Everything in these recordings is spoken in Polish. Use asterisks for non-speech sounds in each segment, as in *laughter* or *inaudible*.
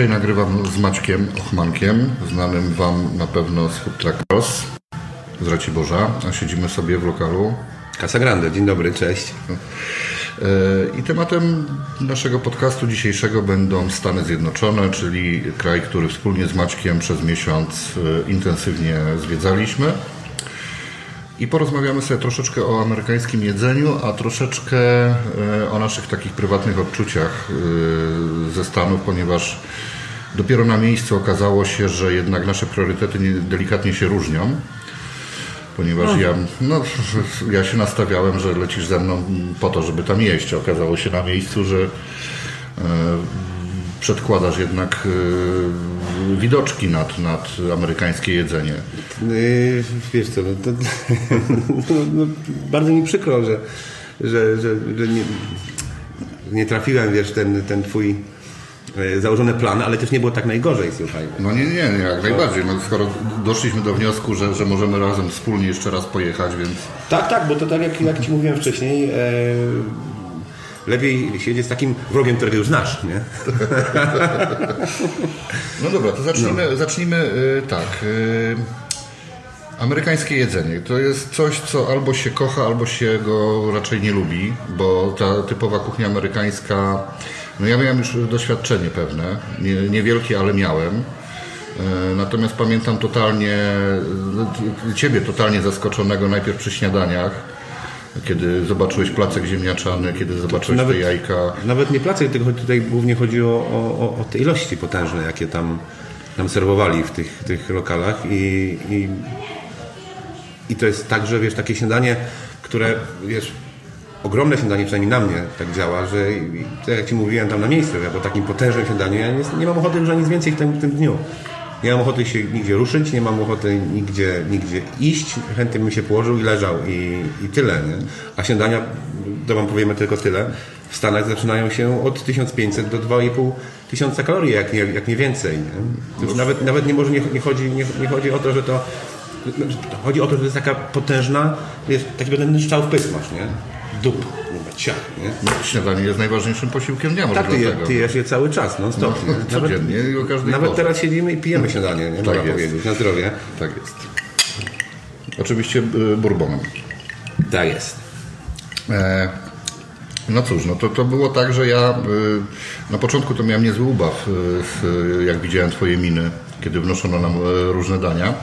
Dzisiaj nagrywam z Maćkiem Ochmankiem, znanym Wam na pewno z Food Truck Cross z Raciborza, a siedzimy sobie w lokalu. Casa Grande, dzień dobry, cześć. E, I tematem naszego podcastu dzisiejszego będą Stany Zjednoczone, czyli kraj, który wspólnie z Maćkiem przez miesiąc e, intensywnie zwiedzaliśmy. I porozmawiamy sobie troszeczkę o amerykańskim jedzeniu, a troszeczkę e, o naszych takich prywatnych odczuciach ze Stanów, ponieważ dopiero na miejscu okazało się, że jednak nasze priorytety delikatnie się różnią ponieważ no. ja, no, ja się nastawiałem, że lecisz ze mną po to, żeby tam jeść. Okazało się na miejscu, że e, przedkładasz jednak e, widoczki nad, nad amerykańskie jedzenie. Yy, wiesz co, no, to, *laughs* no, no, bardzo mi przykro, że, że, że, że nie, nie trafiłem, wiesz, ten, ten twój E, założony plan, ale też nie było tak najgorzej, słuchaj. No nie, nie, nie jak najbardziej. No, skoro doszliśmy do wniosku, że, że możemy razem wspólnie jeszcze raz pojechać, więc... Tak, tak, bo to tak jak, jak Ci mówiłem wcześniej, e, lepiej siedzieć z takim wrogiem, którego już znasz, nie? No dobra, to zacznijmy, no. zacznijmy y, tak. Y, amerykańskie jedzenie to jest coś, co albo się kocha, albo się go raczej nie lubi, bo ta typowa kuchnia amerykańska no ja miałem już doświadczenie pewne, nie, niewielkie, ale miałem. E, natomiast pamiętam totalnie, ciebie totalnie zaskoczonego najpierw przy śniadaniach, kiedy zobaczyłeś placek ziemniaczany, kiedy zobaczyłeś nawet, te jajka. Nawet nie placek, tylko tutaj głównie chodzi o, o, o te ilości potężne, jakie tam nam serwowali w tych, tych lokalach i, i, i to jest tak, że wiesz, takie śniadanie, które wiesz, ogromne śniadanie, przynajmniej na mnie tak działa, że tak jak Ci mówiłem tam na miejscu, ja po takim potężnym śniadaniu ja nie, nie mam ochoty już na nic więcej w tym, w tym dniu. Nie mam ochoty się nigdzie ruszyć, nie mam ochoty nigdzie, nigdzie iść. Chętnie bym się położył i leżał i, i tyle. Nie? A śniadania, to Wam powiemy tylko tyle, w Stanach zaczynają się od 1500 do 2,5 tysiąca kalorii, jak nie, jak nie więcej. Nie? nawet, nawet nie, może nie, nie, chodzi, nie, nie chodzi o to, że to Chodzi o to, że to jest taka potężna, wiesz, taki potężny strzał w pysk masz, nie? dup, ciach, nie? No, śniadanie jest najważniejszym posiłkiem dnia, Tak, ty, je, ty jesz je cały czas, non stop. No, codziennie i o każdej Nawet porze. teraz siedzimy i pijemy śniadanie, nie? Tak jest. powiedzieć, na zdrowie. Tak jest. Oczywiście y, bourbonem. Tak jest. E, no cóż, no to, to było tak, że ja y, na początku to miałem niezły ubaw, y, jak widziałem Twoje miny, kiedy wnoszono nam różne dania.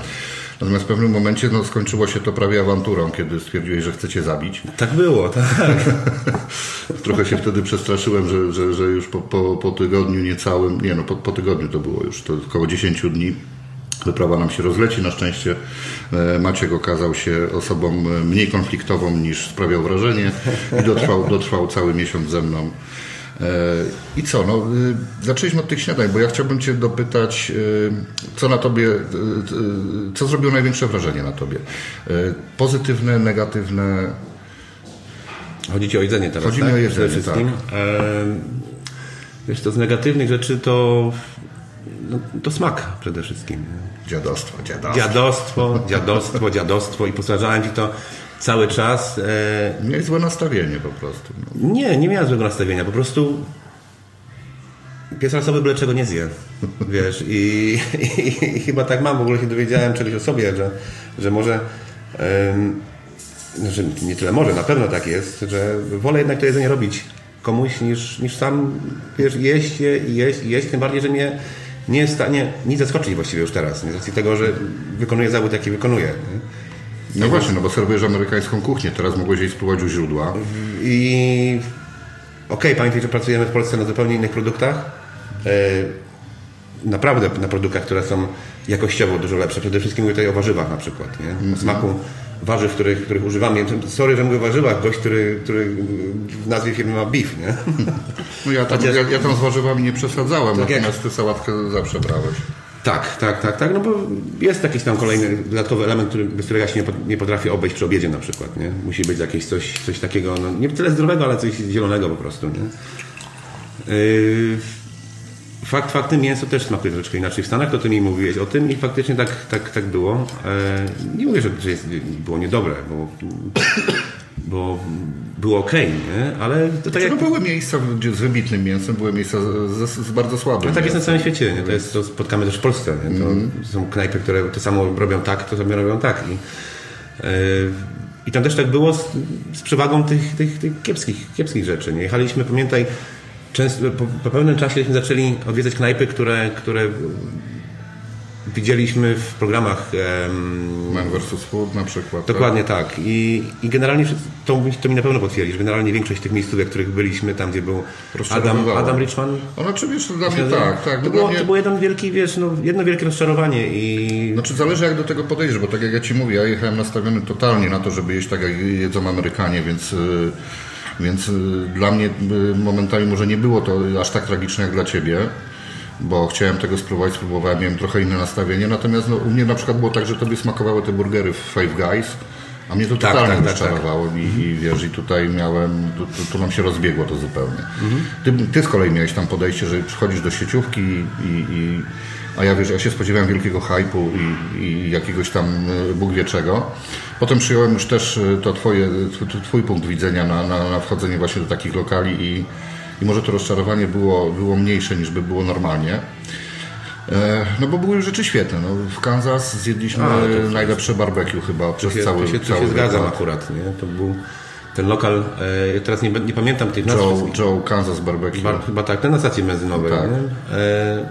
Natomiast w pewnym momencie no, skończyło się to prawie awanturą, kiedy stwierdziłeś, że chcecie zabić. Tak było, tak. *laughs* Trochę się wtedy przestraszyłem, że, że, że już po, po, po tygodniu niecałym, nie no, po, po tygodniu to było już, to około 10 dni wyprawa nam się rozleci. Na szczęście e, Maciek okazał się osobą e, mniej konfliktową niż sprawiał wrażenie i dotrwał, dotrwał cały miesiąc ze mną. I co? No, y, zaczęliśmy od tych śniadań, bo ja chciałbym Cię dopytać, y, co na Tobie, co zrobiło największe wrażenie na Tobie? Pozytywne, negatywne? Chodzi Ci o jedzenie teraz, Chodzi tak? mi o jedzenie, tak. wiesz, to z negatywnych rzeczy to no, to smak przede wszystkim. Dziadostwo, dziadostwo. Dziadostwo, dziadostwo, dziadostwo i postarczałem Ci to cały czas. E... Miałeś złe nastawienie po prostu. No. Nie, nie miałem złego nastawienia. Po prostu pies rasowy byle czego nie zje. Wiesz, i, i, i, chyba tak mam. W ogóle się dowiedziałem czegoś o sobie, że, że może... Um, że nie tyle może, na pewno tak jest, że wolę jednak to jedzenie robić komuś niż, niż sam wiesz, jeść je i jeść i jeść, tym bardziej, że mnie nie jest w stanie nic zaskoczyć właściwie już teraz, z racji tego, że wykonuję zawód, jaki wykonuję. Nie? No właśnie, no bo serwujesz amerykańską kuchnię, teraz mogłeś jej spróbować u źródła. I okej, okay, pamiętaj, że pracujemy w Polsce na zupełnie innych produktach. E, naprawdę na produktach, które są jakościowo dużo lepsze. Przede wszystkim mówię tutaj o warzywach na przykład. Nie? Mm -hmm. Smaku warzyw, których, których używamy. Sorry, że mówię o warzywach. Gość, który, który w nazwie firmy ma beef, nie? No ja tam, ja, ja tam z warzywami nie przesadzałem, tak natomiast jak... ty sałatkę zawsze brałeś. Tak, tak, tak, tak, no bo jest jakiś tam kolejny dodatkowy element, który, bez którego ja się nie, potrafię obejść przy obiedzie na przykład, nie? Musi być jakieś coś, coś takiego, no, nie tyle zdrowego, ale coś zielonego po prostu, nie? Yy, fakt faktem, mięso też smakuje troszeczkę inaczej w Stanach, to ty mi mówiłeś o tym i faktycznie tak, tak, tak było. Yy, nie mówię, że, że jest, było niedobre, bo bo było ok, nie? ale to tak Znaczy, jak... no były miejsca gdzie z wybitnym mięsem, były miejsca z, z, z bardzo słabym No tak jest na całym świecie, nie? To, jest, to spotkamy też w Polsce. Nie? To są knajpy, które to samo robią tak, to samo robią tak. I, yy, i tam też tak było z, z przewagą tych, tych, tych kiepskich, kiepskich rzeczy. Nie? Jechaliśmy, pamiętaj, często, po, po pewnym czasie zaczęli odwiedzać knajpy, które, które widzieliśmy w programach em, Man vs. Food na przykład. Dokładnie tak. I, i generalnie to, to mi na pewno potwierdzi, że generalnie większość tych miejsców, w których byliśmy, tam gdzie był Adam. Adam Richman. Tak. Ono czy wiesz, dla mnie tak, tak. To no było, mnie, to było jeden wielki, wiesz, no, jedno wielkie rozczarowanie i Znaczy zależy jak do tego podejdziesz, bo tak jak ja Ci mówię, ja jechałem nastawiony totalnie na to, żeby jeść tak jak jedzą Amerykanie, więc, y, więc y, dla mnie y, momentami może nie było to aż tak tragiczne jak dla Ciebie, bo chciałem tego spróbować, spróbowałem, miałem trochę inne nastawienie, natomiast no, u mnie na przykład było tak, że Tobie smakowały te burgery w Five Guys, a mnie to Tak, totalnie tak, tak, rozczarowało I, i wiesz, i tutaj miałem, tu, tu, tu nam się rozbiegło to zupełnie. Ty, ty z kolei miałeś tam podejście, że przychodzisz do sieciówki i, i a ja wiesz, ja się spodziewałem wielkiego hypu i, i jakiegoś tam y, Bóg wie czego. Potem przyjąłem już też y, to twoje, tw- twój punkt widzenia na, na, na wchodzenie właśnie do takich lokali i, i może to rozczarowanie było, było mniejsze niż by było normalnie. E, No bo były już rzeczy świetne. No, w Kansas zjedliśmy A, to- najlepsze barbecue chyba przez się, cały tu się, cały się zgadzam akurat. Nie? To był ten lokal, e, teraz nie, nie pamiętam tych nazw. Joe. Joe Kansas Barbecue. Chyba, chyba tak, ten na stacji benzynowej. Tak. E,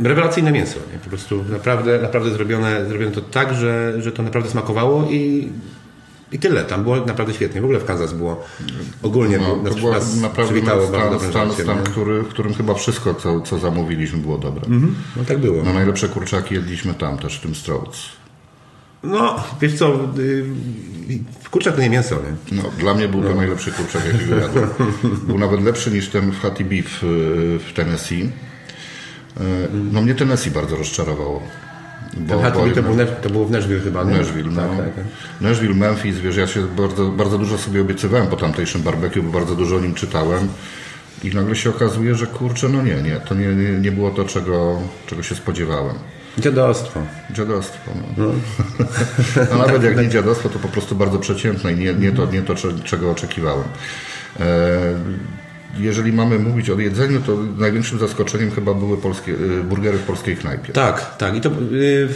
rewelacyjne mięso. Nie? Po prostu naprawdę, naprawdę zrobione, zrobione to tak, że, że to naprawdę smakowało i, i tyle. Tam było naprawdę świetnie. W ogóle w Kansas było ogólnie No, to była nas naprawdę przywitało stan, bardzo dobrym stan, stan który, w którym chyba wszystko, co, co zamówiliśmy, było dobre. No tak było. No, najlepsze kurczaki jedliśmy tam też, w tym Stroats. No, wiesz co, y, kurczak to nie mięso, nie? No, dla mnie był to najlepszy kurczak, jakiego jadłem. Był nawet lepszy niż ten w Hattie Beef y, w Tennessee. Y, No mnie Tennessee bardzo rozczarowało. Bo, Ten to, był, to było w Nashville chyba, nie? Nashville, no. Tak, tak, tak. Nashville, Memphis, wiesz, ja się bardzo, bardzo dużo sobie obiecywałem po tamtejszym barbecue, bo bardzo dużo o nim czytałem i nagle się okazuje, że kurczę, no nie, nie, to nie, nie, nie było to, czego, czego się spodziewałem. Dziadostwo. Dziadostwo, no. *laughs* A nawet jak nie *laughs* dziadostwo, to po prostu bardzo przeciętne i nie, nie, to, nie to, cze- czego oczekiwałem. E, jeżeli mamy mówić o jedzeniu, to największym zaskoczeniem chyba były polskie, y, burgery w polskiej knajpie. Tak, tak. I to y,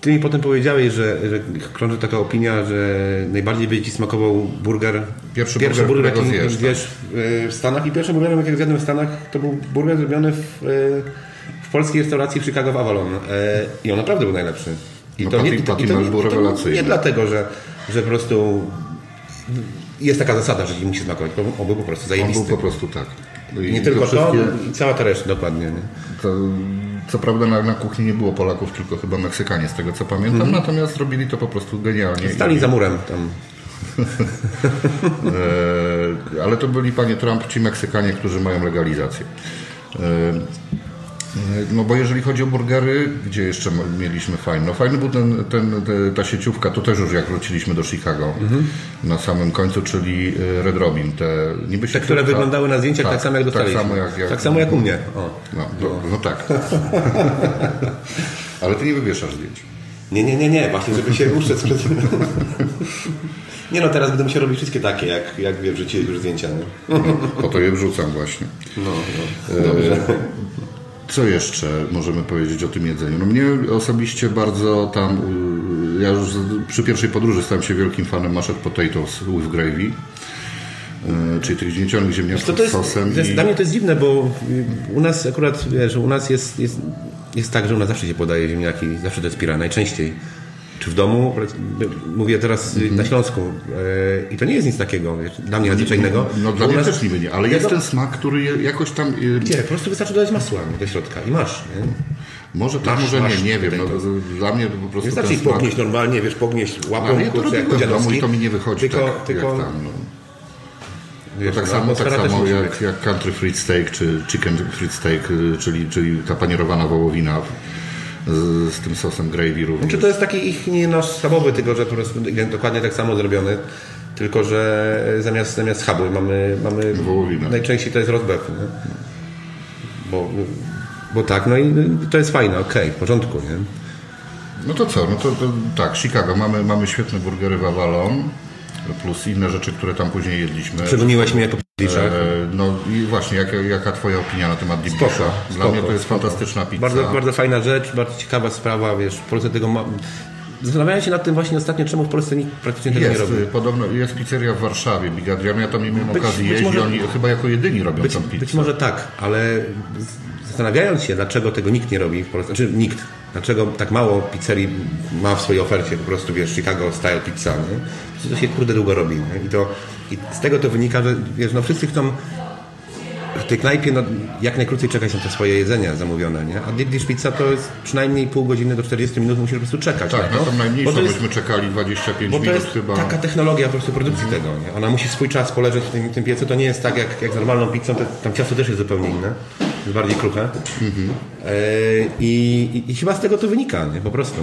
ty mi potem powiedziałeś, że, że krąży taka opinia, że najbardziej by ci smakował burger. Pierwszy burger, burger, którego jaki zjesz, zjesz w, w Stanach. I pierwszym burgerem, jaki zjadłem w Stanach, to był burger zrobiony w, y, w polskiej restauracji w Chicago w Avalon. Y, I on naprawdę był najlepszy. I No, i to Mel był i to rewelacyjny. Nie dlatego, że, że po prostu jest taka zasada, że ci musi smakować. On był po prostu On zajebisty. był po prostu tak. I Nie tylko to, wszystkie- i cała ta reszta, dokładnie. Nie? To, co prawda na, na kuchni nie było Polaków, tylko chyba Meksykanie, z tego co pamiętam, natomiast robili to po prostu genialnie. Stali za murem tam. *laughs* E, ale to byli, panie Trump, ci Meksykanie, którzy mają legalizację. E, no bo jeżeli chodzi o burgery, gdzie jeszcze mieliśmy fajny? No fajny był ten, ten, te, ta sieciówka, to też już jak wróciliśmy do Chicago na samym końcu, czyli e, Red Robin. Te, niby Te, które wyglądały na zdjęciach tak, samo jak dostaliśmy. Tak samo jak, jak, tak samo jak u mnie. O. No, no, no tak. *laughs* Ale ty nie wywieszasz zdjęć. Nie, nie, nie, nie, właśnie, żeby się uszczec przed... Nie no, teraz będę musiał robić wszystkie takie, jak, jak wie, wrzuciłeś już zdjęcia. Nie? Po to je wrzucam właśnie. No, no. Dobrze. Co jeszcze możemy powiedzieć o tym jedzeniu? No mnie osobiście bardzo tam, y, ja już przy pierwszej podróży stałem się wielkim fanem mashed potatoes with gravy, y, czyli tych gniecionych To, ziemniaczków to jest, z sosem. to jest, i- Dla mnie to jest dziwne, bo y, u nas akurat, wiesz, u nas jest, jest, jest tak, że u nas zawsze się podaje ziemniaki, zawsze to jest pira, najczęściej. Czy w domu, mówię teraz y, na Śląsku y, i to nie jest nic takiego, dla mnie nadzwyczajnego. No bo dla mnie też niby nie, ale jest ten smak, który jakoś tam... y, Nie, po prostu wystarczy dodać masła do środka i masz, nie? Może tak, może masz nie, nie wiem. No, dla mnie po prostu Wystarczy ten ich smak... pognieść normalnie, wiesz, pognieść łapą, ja to kurczę, jak domu i to mi nie wychodzi tylko, tak, tylko, jak tam. No. Wiesz, tak no, samo, tak samo jak, jak country fried steak czy chicken fried steak, y, czyli, czyli ta panierowana wołowina z, z tym sosem gravy również. Czy to jest taki ich nie nasz schabowy, tylko że po prostu dokładnie tak samo zrobiony, tylko że zamiast, zamiast schabu mamy, mamy Wołowinę. najczęściej to jest rozbew, nie? Bo, bo tak, no i to jest fajne, okej, w porządku, nie? No to co? No to, to tak, Chicago. Mamy, mamy świetne burgery w Avalon. plus inne rzeczy, które tam później jedliśmy. Przegoniłeś mnie jako p***licza. E, No i właśnie, jaka, jaka twoja opinia na temat Disha? Dla mnie to jest fantastyczna pizza. Bardzo, bardzo fajna rzecz, bardzo ciekawa sprawa, wiesz, w Polsce tego ma... Zastanawiałem się nad tym właśnie ostatnio, czemu w Polsce nikt praktycznie tego nie robi. y, podobno jest pizzeria w Warszawie, Big Adrian, ja tam nie miałem Być- okazji być jeździć, może- oni chyba jako jedyni robią Być, tą pizzę. być może tak, ale zastanawiając się, dlaczego tego nikt nie robi w Polsce, znaczy nikt, dlaczego tak mało pizzerii ma w swojej ofercie po prostu, wiesz, Chicago style pizza, nie? To się kurde długo robi, nie? I, to, I z tego to wynika, że wiesz, no wszyscy chcą w tej knajpie no, jak najkrócej czekać na te swoje jedzenia zamówione, nie? A Dish Pizza to jest przynajmniej pół godziny do 40 minut, musisz po prostu czekać. Tak, na tą Bo najmniejszą to jest- byśmy czekali 25 bo to minut jest chyba. taka technologia po prostu produkcji tego. Nie? Ona musi swój czas poleżeć w tym, tym piecu. To nie jest tak jak, jak z normalną pizzą, to, tam ciasto też jest zupełnie inne. Jest bardziej kruche. E, i, i, I chyba z tego to wynika, nie? po prostu.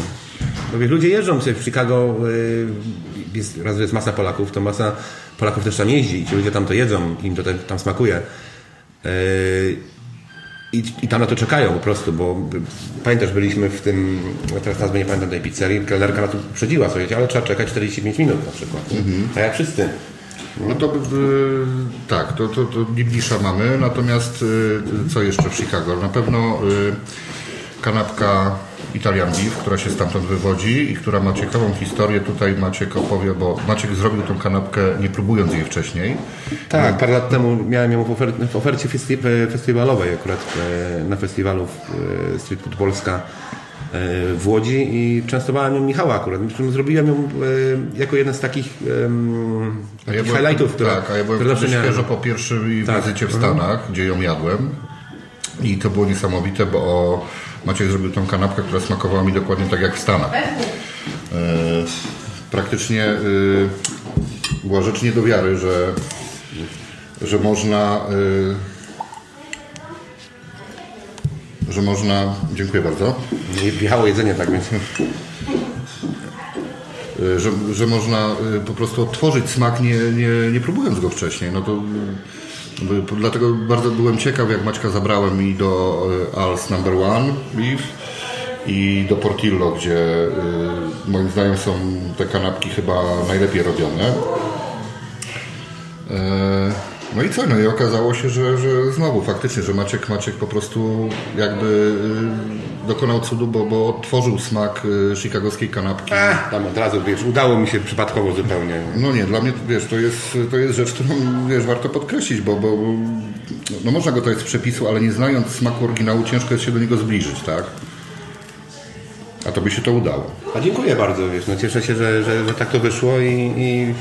Bo wiesz, ludzie jeżdżą sobie w Chicago, e, jest, raz, że jest masa Polaków, to masa Polaków też tam jeździ i ci ludzie tam to jedzą, im to tam- smakuje. E, i, I tam na to czekają po prostu, bo pamiętasz, byliśmy w tym, teraz nazwy nie pamiętam tej pizzerii, kelnerka na to uprzedziła, słuchajcie, ale trzeba czekać 45 minut na przykład. A jak wszyscy. No to tak, to, to, to Disha mamy, natomiast y, co jeszcze w Chicago? Na pewno y, kanapka Italian Beef, która się stamtąd wywodzi i która ma ciekawą historię. Tutaj Maciek opowie, bo Maciek zrobił tą kanapkę nie próbując jej wcześniej. Tak, parę lat temu miałem ją w, ofer- w ofercie festi- festiwalowej akurat e, na festiwalu e, Street Food Polska e, w Łodzi i częstowałem ją Michała akurat. Zrobiłem ją jako jeden z takich A ja byłem, highlightów, które, tak, a ja byłem które świeżo po pierwszej Tak. wizycie w Stanach, gdzie ją jadłem. I to było niesamowite, bo Maciek zrobił tą kanapkę, która smakowała mi dokładnie tak jak w Stanach. E, praktycznie e, była rzecz nie do wiary, że, że można e, że można, dziękuję bardzo, Wjechało jedzenie tak, więc że, że można po prostu odtworzyć smak nie, nie, nie próbując go wcześniej. No to dlatego bardzo byłem ciekaw, jak Maćka zabrałem i do y, Al's Number One Beef i do Portillo, gdzie y, moim zdaniem są te kanapki chyba najlepiej robione. E, No i co? No i okazało się, że, że znowu faktycznie, że Maciek, Maciek po prostu jakby dokonał cudu, bo, bo odtworzył smak y, chicagowskiej kanapki. Ach, tam od razu, wiesz, udało mi się przypadkowo zupełnie. No nie, dla mnie wiesz, to jest, to jest rzecz, którą wiesz, warto podkreślić, bo, bo no można go to jest z przepisu, ale nie znając smaku oryginału, ciężko jest się do niego zbliżyć, tak? A to by się to udało. A dziękuję bardzo, wiesz, no cieszę się, że, że, że tak to wyszło i, i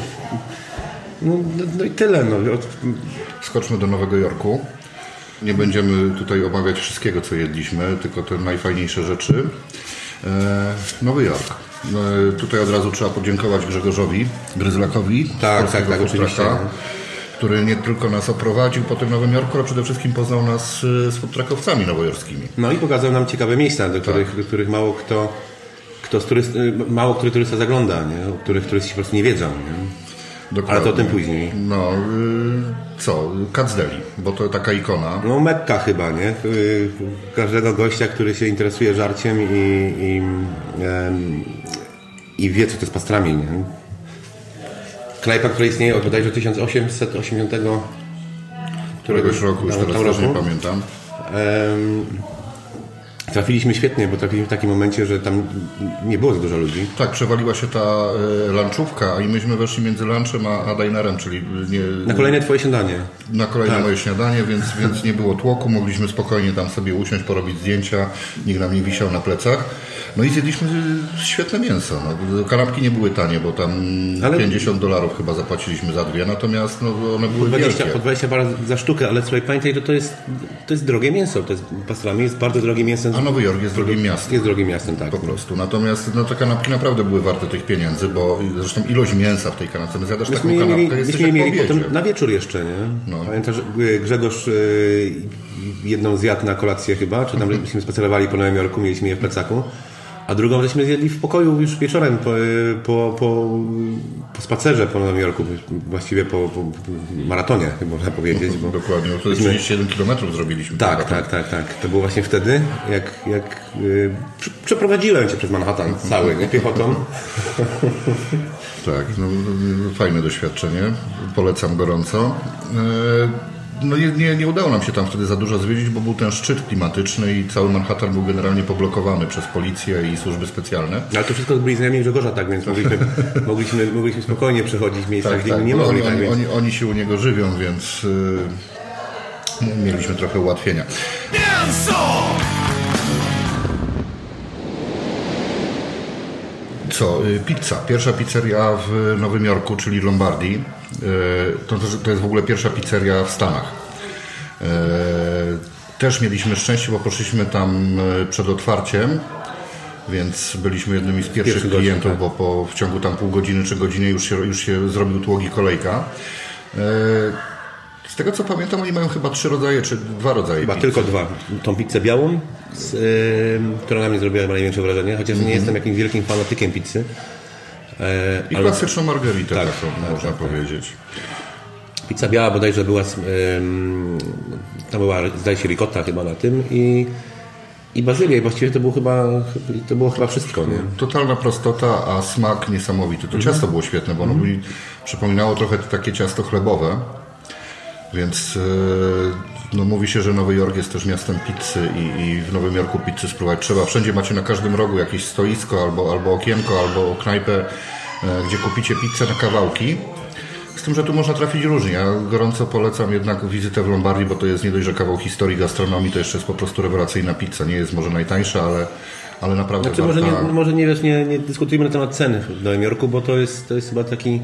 no, no, no i tyle, no. Skoczmy do Nowego Jorku. Nie będziemy tutaj omawiać wszystkiego, co jedliśmy, tylko te najfajniejsze rzeczy. E, Nowy Jork. E, tutaj od razu trzeba podziękować Grzegorzowi Gryzlakowi. Tak, tak, tak, oczywiście. Który nie tylko nas oprowadził po tym Nowym Jorku, ale przede wszystkim poznał nas e, z foodtruckowcami nowojorskimi. no i pokazał nam ciekawe miejsca, do których, do których mało kto, kto z turyst, mało który turysta zagląda, nie? o których turyści po prostu nie wiedzą. Nie? Dokładnie. Ale to o tym później. No, y, co? Katsdeli, bo to taka ikona. No Mekka chyba, nie? Y, Każdego gościa, który się interesuje żarciem i, i, i wie, co to jest pastrami, nie? Knajpa, która istnieje od bodajże 1880 Któregoś roku, już teraz też nie roku. pamiętam. Trafiliśmy świetnie, bo trafiliśmy w takim momencie, że tam nie było za dużo ludzi. Tak, przewaliła się ta e, lunchówka, i myśmy weszli między lunchem a, a dinerem, czyli nie, Na kolejne twoje śniadanie. na kolejne Tak. moje śniadanie, więc, więc nie było tłoku, mogliśmy spokojnie tam sobie usiąść, porobić zdjęcia, nikt nam nie wisiał na plecach. No i zjedliśmy y, świetne mięso. No, kanapki nie były tanie, bo tam Ale- 50 dolarów chyba zapłaciliśmy za dwie, natomiast no, one były 20, wielkie. po 20 bar za sztukę, ale słuchaj, pamiętaj, że to jest, to jest drogie mięso. To jest, pastrami jest bardzo drogie mięso. Nowy Jork jest drugim miastem. Jest drogim miastem, tak. Po prostu. Natomiast no, te kanapki naprawdę były warte tych pieniędzy, bo zresztą ilość mięsa w tej kanapce, my zjadasz taką Myśmy mieli, kanapkę, jesteś myśmy mieli potem na wieczór jeszcze, nie? No. Pamiętasz, y, Grzegorz y, jedną zjadł na kolację chyba, czy tam *laughs* myśmy spacerowali po Nowym Jorku, mieliśmy je w plecaku. A drugą żeśmy zjedli w pokoju już wieczorem po, po, po, po spacerze po Nowym Jorku, właściwie po, po, po maratonie, można powiedzieć. Bo... Dokładnie, to jest 37 km zrobiliśmy. Tak, tak, tak, tak. To było właśnie wtedy, jak, jak yy, przeprowadziłem cię przez Manhattan cały, nie? Piechotą. Tak, no, fajne doświadczenie. Polecam gorąco. No nie, nie, nie, udało nam się tam wtedy za dużo zwiedzić, bo był ten szczyt klimatyczny i cały Manhattan był generalnie poblokowany przez policję i służby specjalne. Ale to wszystko byli znajomi Grzegorza, tak więc mogliśmy, *laughs* mogliśmy, mogliśmy spokojnie przechodzić w miejscach, tak, gdzie tak, nie mogli. Oni, tak, więc... oni, oni się u niego żywią, więc yy, mieliśmy trochę ułatwienia. Co? Y, pizza. Pierwsza pizzeria w Nowym Jorku, czyli Lombardii. Y, to, to jest w ogóle pierwsza pizzeria w Stanach. Y, też mieliśmy szczęście, bo poszliśmy tam przed otwarciem, więc byliśmy jednymi z pierwszych Pierwszy klientów, godzin, tak. bo po, w ciągu tam pół godziny czy godziny już się, już się zrobił tłogi kolejka. Z tego co pamiętam, oni mają chyba trzy rodzaje, czy dwa rodzaje Chyba pizzy. tylko dwa. Tą pizzę białą, z, yy, która na mnie zrobiła największe wrażenie, chociaż mm -hmm. nie jestem jakimś wielkim fanatykiem pizzy. E, I ale... klasyczną margaritę tak, taką, tak, można tak, tak. powiedzieć. Pizza biała bodajże była, yy, tam była, zdaje się, ricotta chyba na tym i i bazylia. I właściwie to było chyba, to było chyba wszystko. Nie? Totalna prostota, a smak niesamowity. To -hmm. ciasto było świetne, bo ono mm -hmm. przypominało trochę takie ciasto chlebowe. Więc e, no, mówi się, że Nowy Jork jest też miastem pizzy i, i, w Nowym Jorku pizzy spróbować trzeba. Wszędzie macie na każdym rogu jakieś stoisko albo, albo okienko, albo knajpę, e, gdzie kupicie pizzę na kawałki. Z tym, że tu można trafić różnie. Ja gorąco polecam jednak wizytę w Lombardii, bo to jest nie dość, że kawał historii gastronomii, to jeszcze jest po prostu rewelacyjna pizza. Nie jest może najtańsza, ale, ale naprawdę znaczy, warta... Może, nie, może nie, wiesz, nie, nie dyskutujmy na temat ceny w Nowym Jorku, bo to jest, to jest chyba taki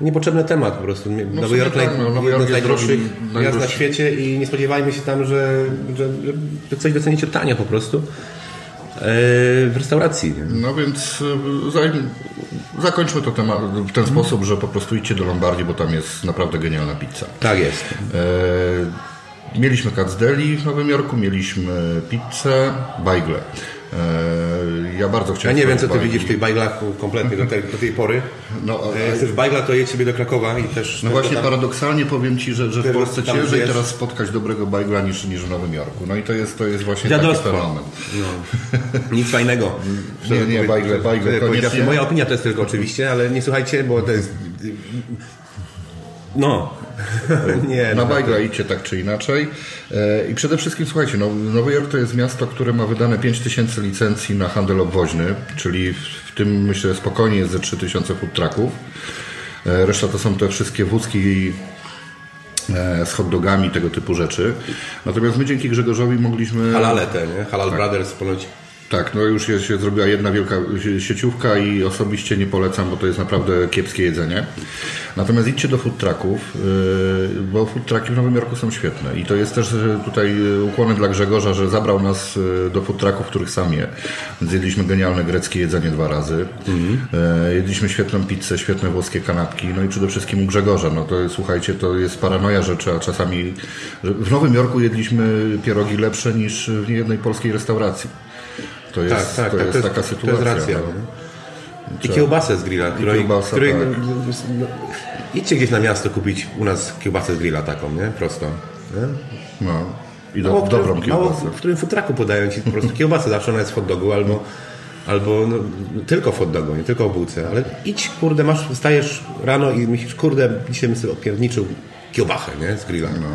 niepotrzebny temat po prostu. No Nowy Jork, tak, no, Nowy Jork jest najdroższych miast na świecie i nie spodziewajmy się tam, że, że, że coś docenicie tanio po prostu e, w restauracji. No więc e, zakończmy to temat w ten sposób, że po prostu idźcie do Lombardii, bo tam jest naprawdę genialna pizza. Tak jest. E, mieliśmy Kazdeli w Nowym Jorku, mieliśmy pizzę, bajgle. E, ja bardzo chciałem. Ja nie wiem, co ty bajki. widzisz w tych bajglach kompletnie do tej, do tej pory. No, e, Chcesz bajgla, to jedź sobie do Krakowa i też. No właśnie, tam... paradoksalnie powiem ci, że, że w Polsce ciężej jest... teraz spotkać dobrego bajgla niż, niż w Nowym Jorku. No i to jest, to jest właśnie Dziadostwo. taki fenomen. No. Nic fajnego. *laughs* nie, nie, bajgle, bajgle. Koniecznie. Moja opinia to jest tylko oczywiście, ale nie słuchajcie, bo to jest. No, *laughs* nie, na no, bajgla idźcie tak czy inaczej. E, I przede wszystkim słuchajcie, no, Nowy Jork to jest miasto, które ma wydane 5000 licencji na handel obwoźny, czyli w tym myślę spokojnie jest ze 3000 food trucków. Reszta to są te wszystkie wózki e, z hot dogami, tego typu rzeczy. Natomiast my dzięki Grzegorzowi mogliśmy... Halale te, nie? Halal tak. Brothers ponoć tak, no już jest, się zrobiła jedna wielka sieciówka i osobiście nie polecam, bo to jest naprawdę kiepskie jedzenie. Natomiast idźcie do food trucków, yy, bo food trucki w Nowym Jorku są świetne i to jest też tutaj ukłony dla Grzegorza, że zabrał nas yy, do food trucków, których sam je. Zjedliśmy genialne greckie jedzenie dwa razy. Mhm. Yy, jedliśmy świetną pizzę, świetne włoskie kanapki, no i przede wszystkim u Grzegorza. No to słuchajcie, to jest paranoja, że trzeba czasami... W Nowym Jorku jedliśmy pierogi lepsze niż w niejednej polskiej restauracji. To jest, tak, tak, to tak, jest to taka sytuacja. To jest racja. No. I kiełbasę z grilla, której, kiełbasa, której tak. no, idźcie gdzieś na miasto kupić u nas kiełbasę z grilla taką, nie? Prosto. Nie? No. I do, mało, dobrą kiełbasę. Mało, w którym futraku podają ci po prostu *laughs* kiełbasę, zawsze ona jest w hot dogu albo, albo no, tylko w hot dogu, nie tylko w bułce, ale idź, kurde, masz, wstajesz rano i myślisz, kurde, dzisiaj bym sobie odpierniczył kiełbachę, nie? Z grilla. No.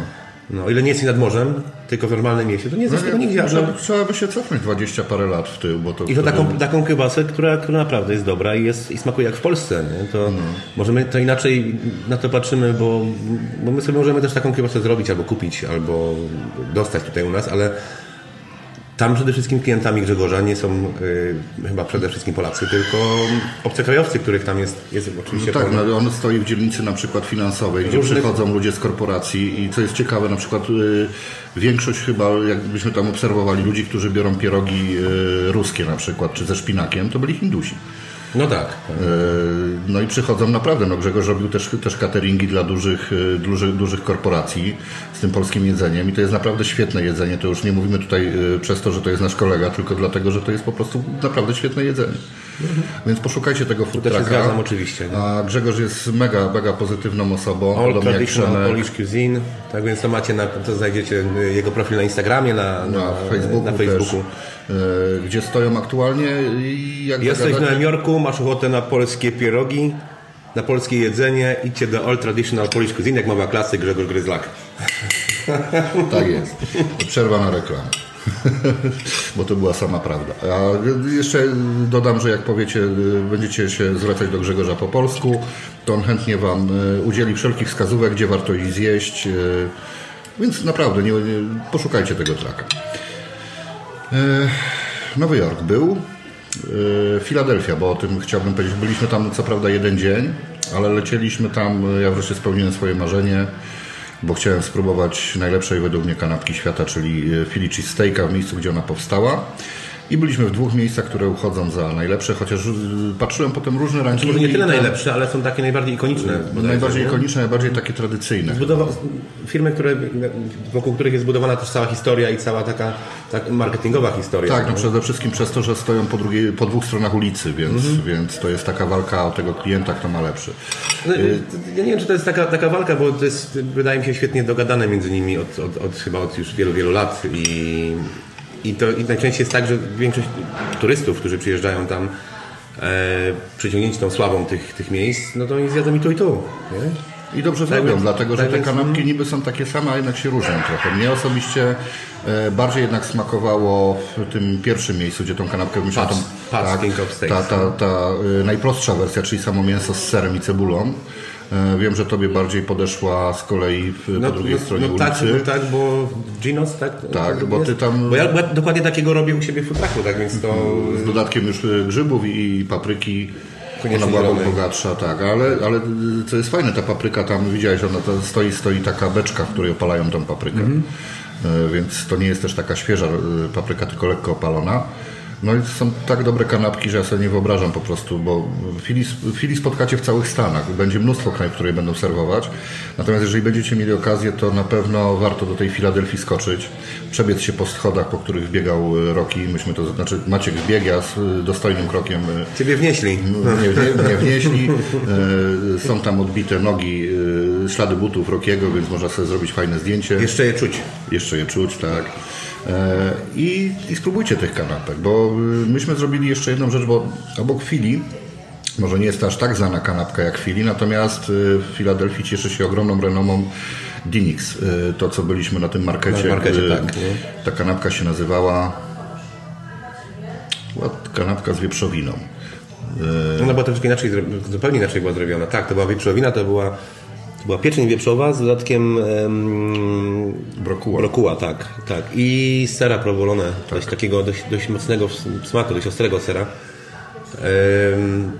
No, o ile nie jest nad morzem, tylko w normalnym mieście, to nie jest no, tego nigdzie. Trzeba, trzeba by się cofnąć 20 parę lat w tył, bo to I to wtedy... taką, taką kiełbasę, która, która naprawdę jest dobra i, jest, i smakuje jak w Polsce, nie? To no. możemy to inaczej na to patrzymy, bo, bo my sobie możemy też taką kiełbasę zrobić, albo kupić, albo dostać tutaj u nas, ale tam przede wszystkim klientami Grzegorza nie są y, chyba przede wszystkim Polacy, tylko obcokrajowcy, których tam jest, jest oczywiście. No tak, no, on stoi w dzielnicy na przykład finansowej, gdzie Różnych... przychodzą ludzie z korporacji i co jest ciekawe, na przykład y, większość chyba, jakbyśmy tam obserwowali, ludzi, którzy biorą pierogi y, ruskie na przykład, czy ze szpinakiem, to byli Hindusi. No tak. No i przychodzą naprawdę, no Grzegorz robił też, też cateringi dla dużych, dużych, dużych korporacji z tym polskim jedzeniem i to jest naprawdę świetne jedzenie. To już nie mówimy tutaj przez to, że to jest nasz kolega, tylko dlatego, że to jest po prostu naprawdę świetne jedzenie. Mhm. Więc poszukajcie tego food trucka. zgadzam oczywiście. No. A Grzegorz jest mega, mega pozytywną osobą. All traditional Polish cuisine. Tak więc to macie, na, to znajdziecie jego profil na Instagramie, na, na, na Facebooku. Na Facebooku. Też, gdzie stoją aktualnie. I jak Jesteś w Nowym Jorku, masz ochotę na polskie pierogi, na polskie jedzenie, idźcie do All Traditional Polish Cuisine, jak mała klasy Grzegorz Gryzlak. *laughs* tak jest. Przerwa na reklamę. *laughs* bo to była sama prawda. A jeszcze dodam, że jak powiecie, będziecie się zwracać do Grzegorza po polsku, to on chętnie Wam e, udzieli wszelkich wskazówek, gdzie warto iść zjeść. E, więc naprawdę, nie, nie, poszukajcie tego traka. E, Nowy Jork był. Filadelfia, bo o tym chciałbym powiedzieć. Byliśmy tam co prawda jeden dzień, ale lecieliśmy tam, ja wreszcie spełniłem swoje marzenie bo chciałem spróbować najlepszej według mnie kanapki świata, czyli e, Philly Steaka w miejscu, gdzie ona powstała. I byliśmy w dwóch miejscach, które uchodzą za najlepsze, chociaż y, patrzyłem potem różne rankingi. Może nie tyle najlepsze, ale są takie najbardziej ikoniczne. Najbardziej nie? ikoniczne, najbardziej takie tradycyjne. Zbudowa firmy, które, wokół których jest zbudowana też cała historia i cała taka tak, marketingowa historia. Tak, no przede wszystkim przez to, że stoją po, drugiej, po dwóch stronach ulicy, więc, mhm. więc to jest taka walka o tego klienta, kto ma lepszy. No, y, ja nie wiem, czy to jest taka, taka walka, bo to jest, wydaje mi się, świetnie dogadane między nimi od, od, od chyba od już wielu, wielu lat i i to i najczęściej jest tak, że większość turystów, którzy przyjeżdżają tam e, przyciągnięci tą sławą tych, tych miejsc, no to oni zjadzą i tu i tu. Nie? I dobrze tak zrobią, dlatego że tak te kanapki niby są takie same, a jednak się różnią trochę. Mnie osobiście e, bardziej jednak smakowało w tym pierwszym miejscu, gdzie tą kanapkę myślałem. Tak, ta, ta, ta e, najprostsza wersja, czyli samo mięso z serem i cebulą. E, wiem, że tobie bardziej podeszła z kolei no, po drugiej no, stronie no, tak, ulicy. Tak, no, tak, bo Ginos, tak? Tak, bo ty tam... Bo ja, dokładnie takiego robię u siebie w futraku, tak więc to... Z dodatkiem już e, grzybów i papryki. Koniecznie ona była bogatsza, tak, ale, ale co jest fajne, ta papryka tam, widziałeś, ona to stoi, stoi taka beczka, w której opalają tą paprykę. Mm -hmm. Więc to nie jest też taka świeża papryka, tylko lekko opalona. No i są tak dobre kanapki, że ja sobie nie wyobrażam po prostu, bo fili, fili spotkacie w całych Stanach. Będzie mnóstwo knajp, które będą serwować. Natomiast jeżeli będziecie mieli okazję, to na pewno warto do tej Filadelfii skoczyć, przebiec się po schodach, po których biegał Roki. Myśmy to, znaczy Maciek zbiega z dostojnym krokiem. Ciebie wnieśli. Nie, nie, nie wnieśli. E, są tam odbite nogi, e, ślady butów Rokiego, więc można sobie zrobić fajne zdjęcie. Jeszcze je czuć. Jeszcze je czuć, tak. E, I, I spróbujcie tych kanapek, bo y, myśmy zrobili jeszcze jedną rzecz, bo obok Fili może nie jest aż tak znana kanapka jak Fili, natomiast y, w Filadelfii cieszy się ogromną renomą Dinix. Y, to, co byliśmy na tym markecie. Na markecie tak, ta kanapka się nazywała kanapka z wieprzowiną. Ona była troszkę inaczej, zupełnie inaczej była zrobiona. Tak, to była wieprzowina, to była była pieczeń wieprzowa z dodatkiem um, brokuła. brokuła. tak, tak. I sera prowolone, tak. dość takiego dość, dość mocnego smaku, dość ostrego sera. Um,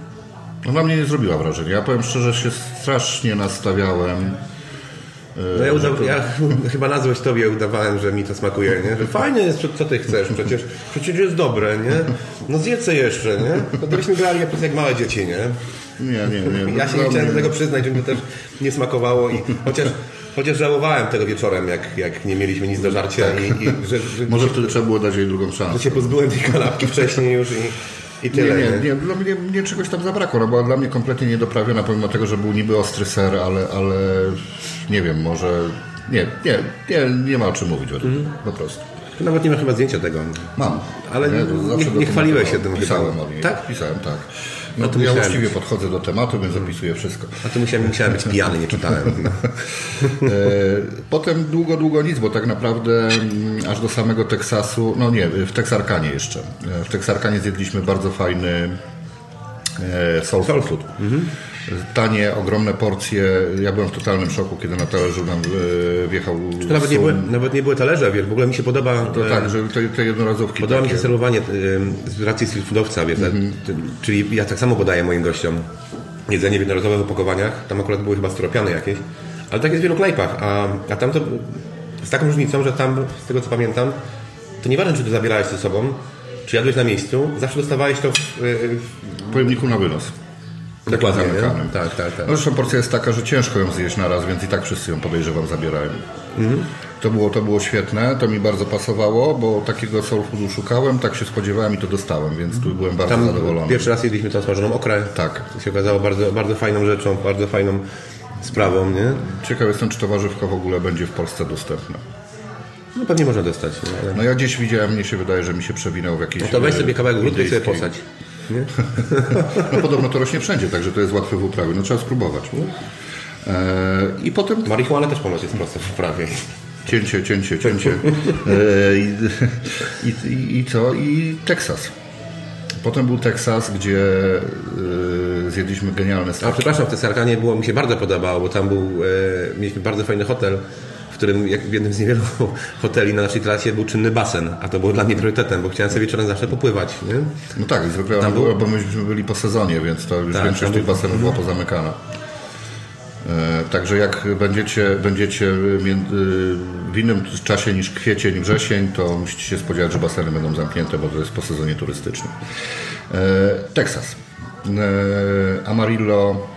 no na mnie nie zrobiła wrażenia. Ja powiem szczerze, że się strasznie nastawiałem. No ja, uda- ja *laughs* chyba na złość tobie udawałem, że mi to smakuje, nie? Że fajnie jest, co ty chcesz, przecież, przecież jest dobre, nie? No zjedz jeszcze, nie? No byliśmy grali jak małe dzieci, nie? Nie, nie, nie. Ja się nie chciałem do tego przyznać, że mi to też nie smakowało i chociaż Chociaż żałowałem tego wieczorem, jak, jak nie mieliśmy nic do żarcia. Tak. I, i że, że Może wtedy trzeba było dać jej drugą szansę. Że się pozbyłem tej kanapki wcześniej już i, i tyle. Nie, nie, nie. Dla mnie, mnie czegoś tam zabrakło. No, była dla mnie kompletnie niedoprawiona, pomimo tego, że był niby ostry ser, ale, ale nie wiem, może... Nie, nie, nie, nie ma o czym mówić o tym, mm. po prostu. Nawet nie ma chyba zdjęcia tego. Mam. Ale nie, nie, nie chwaliłeś się tym Pisałem chyba. o niej. Tak? Pisałem, tak. No to ja właściwie podchodzę do tematu, więc zapisuję wszystko. A to musiałem, musiałem być pijany, nie czytałem. No. *laughs* Potem długo, długo nic, bo tak naprawdę mm, aż do samego Teksasu, no nie, w Teksarkanie jeszcze. E, w Teksarkanie zjedliśmy bardzo fajny e, soul, soul food. Mhm tanie, ogromne porcje. Ja byłem w totalnym szoku, kiedy na talerzu nam e, wjechał. To nawet, nie były, nawet nie były talerze, wiesz, w ogóle mi się podoba. To e, tak, że te, te jednorazówki. Podoba takie. mi się serwowanie e, z racji street foodowca, wiesz, mm -hmm. czyli ja tak samo podaję moim gościom jedzenie w jednorazowych opakowaniach. Tam akurat były chyba styropiany jakieś, ale tak jest w wielu knajpach, a, a tam to z taką różnicą, że tam, z tego co pamiętam, to nieważne, czy ty zabierałeś ze sobą, Czy jadłeś na miejscu? Zawsze dostawałeś to w, w W pojemniku na wynos. Dokładnie, zamykanym. Tak, tak, tak. No zresztą porcja jest taka, że ciężko ją zjeść na raz, więc i tak wszyscy ją podejrzewam zabierają. Mhm. To, było, to było świetne, to mi bardzo pasowało, bo takiego soul foodu szukałem, tak się spodziewałem i to dostałem, więc tu byłem bardzo Tam zadowolony. pierwszy raz jedliśmy tą smażoną okrę. Tak. To się okazało bardzo, bardzo fajną rzeczą, bardzo fajną sprawą, nie? Ciekaw jestem, czy to warzywko w ogóle będzie w Polsce dostępne. No pewnie można dostać. Ale... No ja gdzieś widziałem, mnie się wydaje, że mi się przewinął w jakieś... No to weź sobie kawałek grudki i sobie posadź. Nie? *laughs* No podobno to rośnie wszędzie, także to jest łatwe w uprawie. No trzeba spróbować. Eee, I potem Marihuana też ponoć jest prosta w uprawie. cięcie, cięcie, cięcie. Eee, i, i, I co? I Teksas. Potem był Teksas, gdzie e, zjedliśmy genialne A steki. przepraszam, w Tesarkanie było mi się bardzo podobało, bo tam był, e, mieliśmy bardzo fajny hotel, którym jak w jednym z niewielu *laughs* hoteli na naszej trasie był czynny basen, a to było dla mnie priorytetem, bo chciałem sobie wieczorem zawsze popływać. Nie? No tak, zwykle Tam było, był- bo myśmy byli po sezonie, więc to już Tak, większość tych basenów była pozamykana. E, Także jak będziecie, będziecie między, w innym czasie niż kwiecień, wrzesień, to musicie się spodziewać, że baseny będą zamknięte, bo to jest po sezonie turystycznym. E, Teksas. E, Amarillo,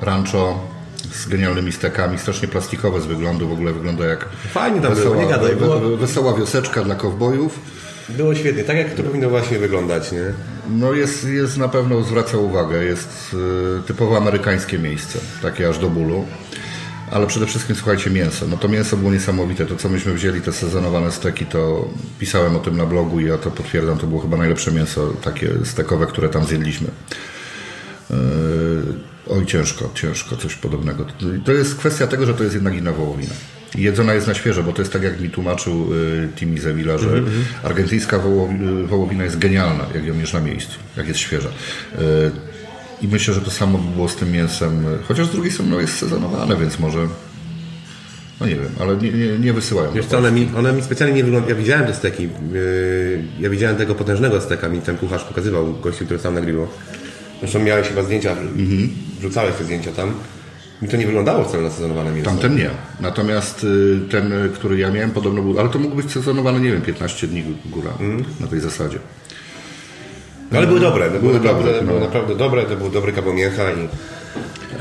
Rancho z genialnymi stekami, strasznie plastikowe z wyglądu, w ogóle wygląda jak Fajnie tam było, wesoła, nie gadaj, było- we- wesoła wioseczka dla kowbojów. Było świetnie, tak jak to powinno właśnie wyglądać. Nie? No jest, jest na pewno, zwraca uwagę, jest y, typowo amerykańskie miejsce, takie aż do bólu. Ale przede wszystkim słuchajcie mięso. No to mięso było niesamowite. To co myśmy wzięli, te sezonowane steki, to pisałem o tym na blogu i ja to potwierdzam. To było chyba najlepsze mięso takie stekowe, które tam zjedliśmy. Yy, oj, ciężko, ciężko, coś podobnego. To jest kwestia tego, że to jest jednak inna wołowina. Jedzona jest na świeżo, bo to jest tak, jak mi tłumaczył y, Timi Zewila, że argentyńska wołowi- y, wołowina jest genialna, jak ją jesz na miejscu, jak jest świeża. Y, I myślę, że to samo by było z tym mięsem, chociaż z drugiej strony no, jest sezonowane, więc może, no nie wiem, ale nie, nie, nie wysyłają. Wiesz co, one mi, one mi specjalnie nie wyglądają. Ja widziałem te steki. Yy, ja widziałem tego potężnego steka, mi ten kucharz pokazywał, gościu, który stał na grillu. Zresztą miałeś chyba zdjęcia, wrzucałeś te zdjęcia tam. Mi to nie wyglądało wcale na sezonowane mięso. Tamten nie. Natomiast y, ten, y, który ja miałem, podobno był, ale to mógł być sezonowany, nie wiem, 15 dni góra na tej zasadzie. No, ale były dobre, to były, Były naprawdę, dobre, no. były naprawdę dobre, to był dobry kawał mięcha i e,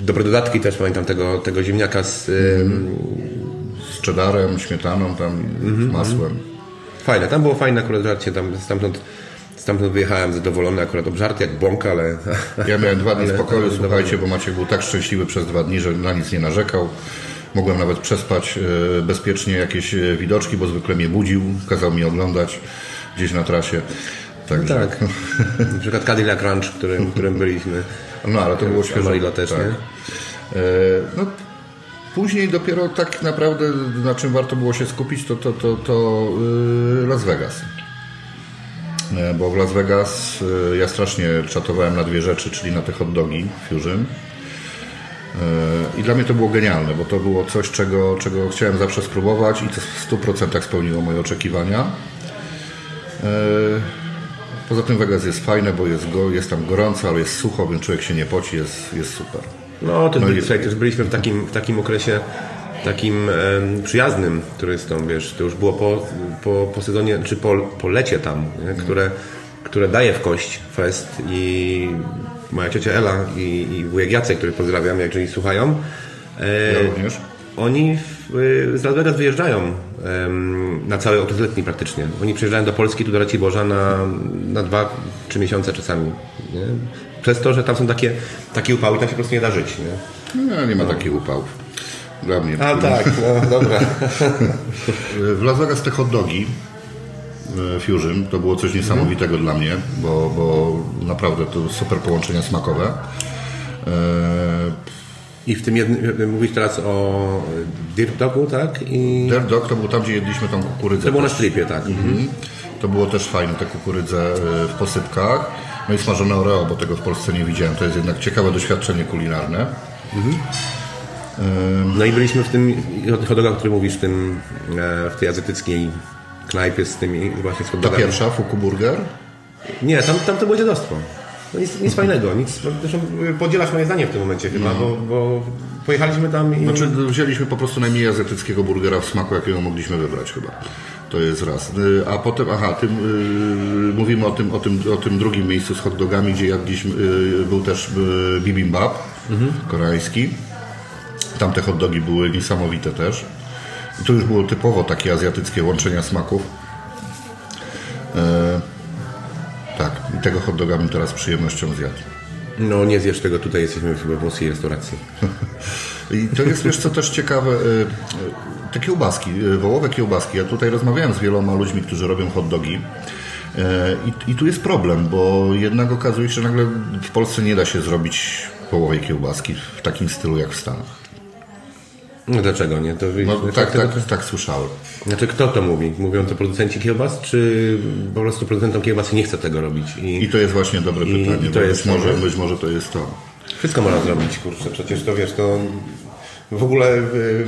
dobre dodatki też pamiętam tego, tego ziemniaka z e, Z cheddarem, śmietaną, tam, z masłem. fajne, tam było fajne akurat żarcie, tam stamtąd, stamtąd wyjechałem zadowolony, akurat obżarty jak bąk, ale Ja miałem dwa dni spokoju, słuchajcie, bo Maciek był tak szczęśliwy przez dwa dni, że na nic nie narzekał. Mogłem nawet przespać e, bezpiecznie jakieś e, widoczki, bo zwykle mnie budził, kazał mi oglądać gdzieś na trasie. Także, tak. Na przykład Cadillac Ranch, którym, którym byliśmy. No ale to było świeżo. Amarillo też, tak. nie? E, No, później dopiero tak naprawdę na czym warto było się skupić, to, to, to, to Las Vegas. E, Bo w Las Vegas y, ja strasznie czatowałem na dwie rzeczy, czyli na te hot dogi Fusion. E, I dla mnie to było genialne, bo to było coś, czego, czego chciałem zawsze spróbować i to w 100% spełniło moje oczekiwania. E, Poza tym Vegas jest fajne, bo jest, go, jest tam gorąco, ale jest sucho, więc człowiek się nie poci, jest, jest super. No, też, No i- też byliśmy w takim, w takim okresie takim em, przyjaznym turystom, wiesz, to już było po, po, po sezonie, czy po, po lecie tam, nie? Które, które daje w kość fest i moja ciocia Ela i, i wujek Jacek, który pozdrawiam, jeżeli słuchają, e, Ja również. oni w, y, z Las Vegas wyjeżdżają em, na cały okres letni praktycznie. Oni przyjeżdżają do Polski, tu do Raciborza na, na dwa, trzy miesiące czasami. Nie? Przez to, że tam są takie, takie upały, tam się po prostu nie da żyć. Nie? No, nie ma takich upałów. Dla mnie. A tak, no dobra. *laughs* W Las Vegas te hot dogi e, Fusion to było coś niesamowitego dla mnie, bo, bo naprawdę to super połączenia smakowe. E, I w tym jednym, mówisz teraz o Dirt Dogu, tak? I Dirt Dog to był tam, gdzie jedliśmy tą kukurydzę. to było na stripie, tak. Mhm. To było też fajne, te kukurydze w posypkach. No i smażone oreo, bo tego w Polsce nie widziałem. To jest jednak ciekawe doświadczenie kulinarne. No i byliśmy w tym hot dogach, o którym mówisz, w, tym, e, w tej azjatyckiej knajpie z tymi właśnie z Ta pierwsza, Fuku Burger. Nie, tam, tam to było dziadostwo. No nic, nic fajnego, nic, zresztą podzielasz moje zdanie w tym momencie chyba, bo, bo pojechaliśmy tam i... Znaczy wzięliśmy po prostu najmniej azjatyckiego burgera w smaku, jakiego mogliśmy wybrać chyba. To jest raz. Y, A potem, aha, tym, y, mówimy o tym, o, tym, o tym drugim miejscu z hot dogami, gdzie jadliśmy, y, był też y, bibimbap koreański. Tam te hot dogi były niesamowite też. I to już było typowo takie azjatyckie łączenia smaków. E, tak, i tego hot doga bym teraz z przyjemnością zjadł. No nie zjesz tego, tutaj jesteśmy w włoskiej restauracji. *laughs* I to jest, wiesz co, też ciekawe, y, y, te kiełbaski, y, wołowe kiełbaski. Ja tutaj rozmawiałem z wieloma ludźmi, którzy robią hot dogi. I, I tu jest problem, bo jednak okazuje się, że nagle w Polsce nie da się zrobić wołowej kiełbaski w takim stylu jak w Stanach. No dlaczego nie? To, No, to- tak, to- tak, tak słyszałem. Znaczy kto to mówi? Mówią to producenci kiełbas, czy po prostu producentom kiełbasy nie chce tego robić? I, I to jest właśnie dobre I- pytanie. i to jest być, może, może- być może to jest to. Wszystko można zrobić, kurczę, przecież to wiesz, to w ogóle w,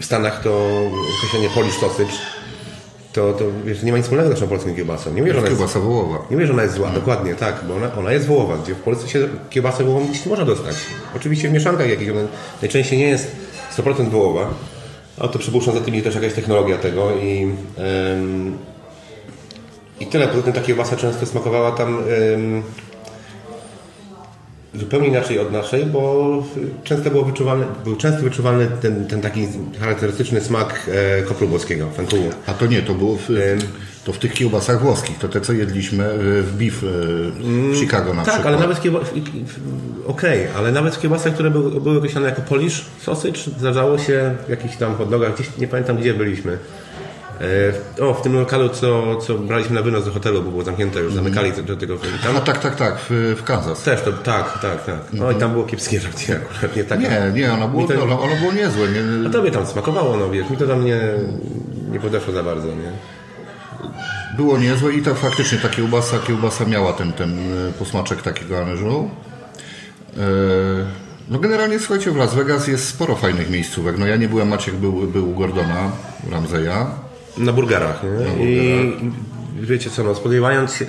w Stanach to określenie Polish sausage to, to wiesz, nie ma nic wspólnego z naszą polską kiełbasą. Nie mówię, że ona jest, Kiełbasa wołowa. nie mówię, że ona jest zła, dokładnie, tak, bo ona, ona jest wołowa, gdzie w Polsce się kiełbasę wołową gdzieś można dostać. Oczywiście w mieszankach jakichś, ona najczęściej nie jest 100% wołowa, a to przypuszczam za tym jest też jakaś technologia tego i em, i tyle. Poza tym ta kiełbasa często smakowała tam em, zupełnie inaczej od naszej, bo często było wyczuwalny, był często wyczuwalny ten, ten taki charakterystyczny smak e, kopru włoskiego. A to nie, to było w, to w tych kiełbasach włoskich. To te, co jedliśmy y, w beef y, w Chicago na Tak, przykład. ale nawet kiełba- Okej, ale nawet w kiełbasach, które były, były określane jako Polish sausage, zdarzało się w jakichś tam hot dogach, gdzieś nie pamiętam gdzie byliśmy. E, o, w tym lokalu, co, co braliśmy na wynos do hotelu, bo było zamknięte już, zamykali do tego. Tam A tak, tak, tak, w, w Kansas. też to, tak, tak, tak. No i tam było kiepskie *laughs* żarcie akurat, nie tak. Nie, nie, ono było, to- ono, ono było niezłe. Nie, A tobie tam smakowało, no wiesz, mi to tam nie, nie podeszło za bardzo, nie? Było niezłe i to faktycznie ta kiełbasa, kiełbasa miała ten, ten e, posmaczek takiego anżu. No generalnie słuchajcie, w Las Vegas jest sporo fajnych miejscówek. No ja nie byłem, Maciek był, był u Gordona Ramseya. Na burgerach, nie? I wiecie co, no spodziewając się,